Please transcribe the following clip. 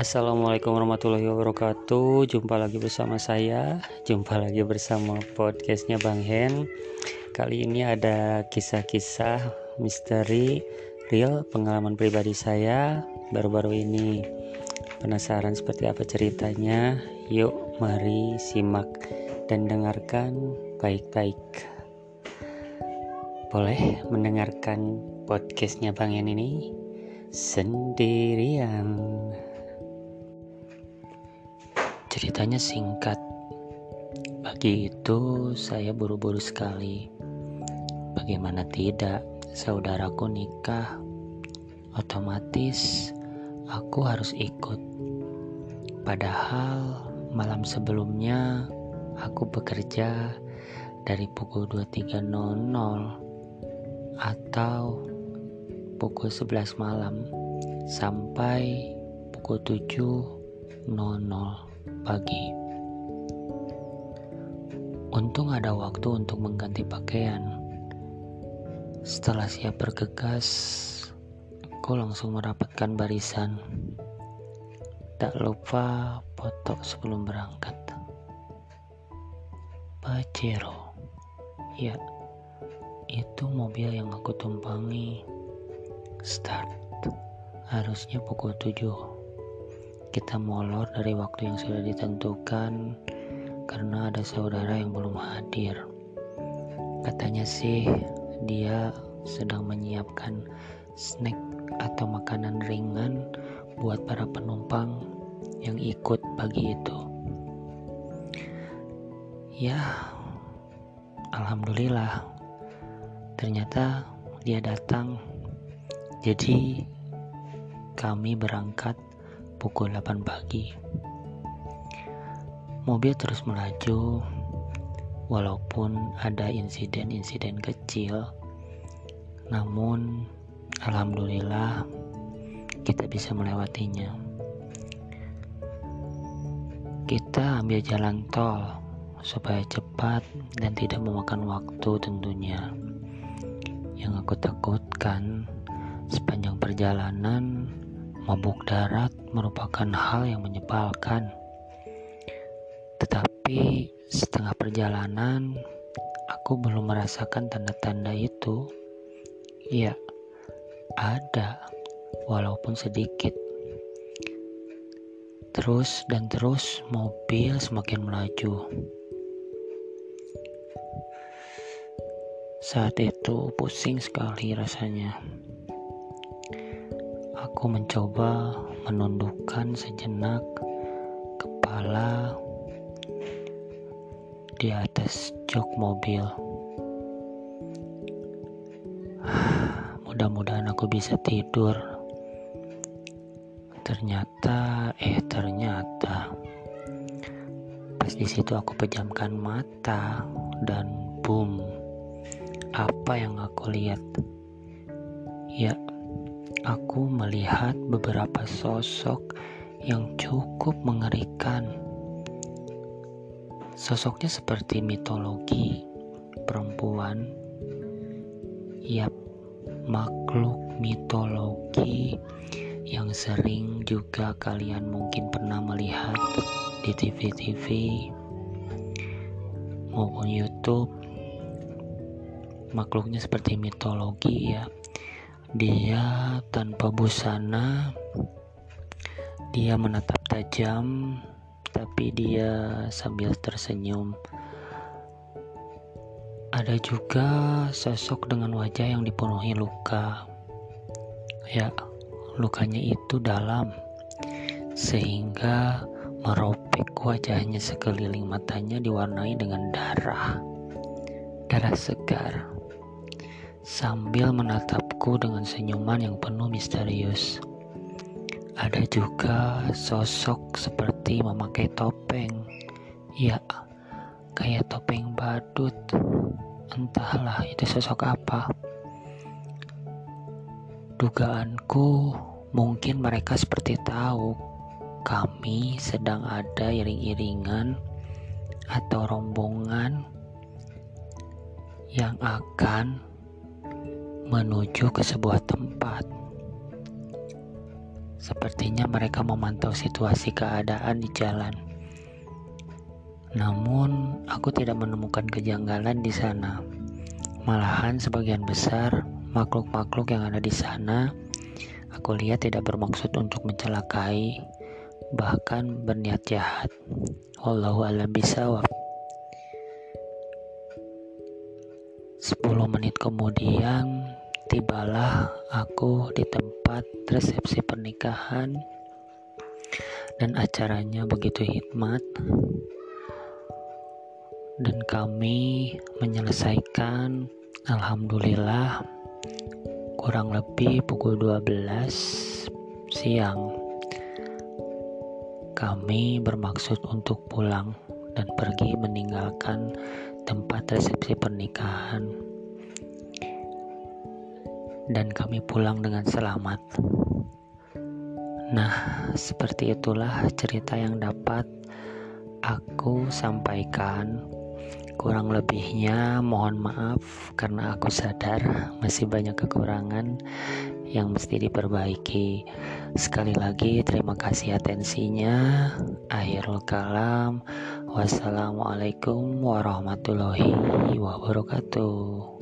Assalamualaikum warahmatullahi wabarakatuh. Jumpa lagi bersama saya. Jumpa lagi bersama podcastnya Bang Hen. Kali ini ada kisah-kisah misteri real pengalaman pribadi saya. Baru-baru ini Penasaran seperti apa ceritanya. Yuk mari simak dan dengarkan baik-baik. Boleh mendengarkan podcastnya Bang Hen ini sendirian Ceritanya singkat. Pagi itu saya buru-buru sekali. Bagaimana tidak, saudaraku nikah. Otomatis aku harus ikut. Padahal malam sebelumnya aku bekerja dari pukul 23.00 atau pukul 11 malam sampai pukul 7.00 pagi. Untung ada waktu untuk mengganti pakaian. Setelah siap bergegas, aku langsung merapatkan barisan. Tak lupa foto sebelum berangkat. Pajero. Ya, itu mobil yang aku tumpangi. Start. Harusnya pukul 7 kita molor dari waktu yang sudah ditentukan karena ada saudara yang belum hadir. Katanya sih dia sedang menyiapkan snack atau makanan ringan buat para penumpang yang ikut pagi itu. Ya, alhamdulillah. Ternyata dia datang. Jadi kami berangkat pukul 8 pagi. Mobil terus melaju, walaupun ada insiden-insiden kecil, namun alhamdulillah kita bisa melewatinya. Kita ambil jalan tol supaya cepat dan tidak memakan waktu tentunya. Yang aku takutkan sepanjang perjalanan Mabuk darat merupakan hal yang menyebalkan. Tetapi setengah perjalanan, aku belum merasakan tanda-tanda itu. Ya, ada, walaupun sedikit. Terus dan terus mobil semakin melaju. Saat itu pusing sekali rasanya. Aku mencoba menundukkan sejenak kepala di atas jok mobil. Mudah-mudahan aku bisa tidur. Ternyata, eh ternyata, pas di situ aku pejamkan mata dan boom, apa yang aku lihat? Ya, aku melihat beberapa sosok yang cukup mengerikan. Sosoknya seperti mitologi perempuan. Yap, makhluk mitologi yang sering juga kalian mungkin pernah melihat di TV-TV maupun YouTube. Makhluknya seperti mitologi ya dia tanpa busana, dia menatap tajam, tapi dia sambil tersenyum. Ada juga sosok dengan wajah yang dipenuhi luka. Ya, lukanya itu dalam, sehingga meropek wajahnya sekeliling matanya diwarnai dengan darah. Darah segar sambil menatapku dengan senyuman yang penuh misterius. Ada juga sosok seperti memakai topeng. Ya, kayak topeng badut. Entahlah itu sosok apa. Dugaanku mungkin mereka seperti tahu kami sedang ada iring-iringan atau rombongan yang akan menuju ke sebuah tempat. Sepertinya mereka memantau situasi keadaan di jalan. Namun, aku tidak menemukan kejanggalan di sana. Malahan sebagian besar makhluk-makhluk yang ada di sana, aku lihat tidak bermaksud untuk mencelakai, bahkan berniat jahat. Wallahu a'lam bishawab. 10 menit kemudian tibalah aku di tempat resepsi pernikahan. Dan acaranya begitu hikmat. Dan kami menyelesaikan alhamdulillah kurang lebih pukul 12 siang. Kami bermaksud untuk pulang dan pergi meninggalkan tempat resepsi pernikahan dan kami pulang dengan selamat nah seperti itulah cerita yang dapat aku sampaikan Kurang lebihnya mohon maaf karena aku sadar masih banyak kekurangan yang mesti diperbaiki. Sekali lagi terima kasih atensinya. Akhirul kalam. Wassalamualaikum warahmatullahi wabarakatuh.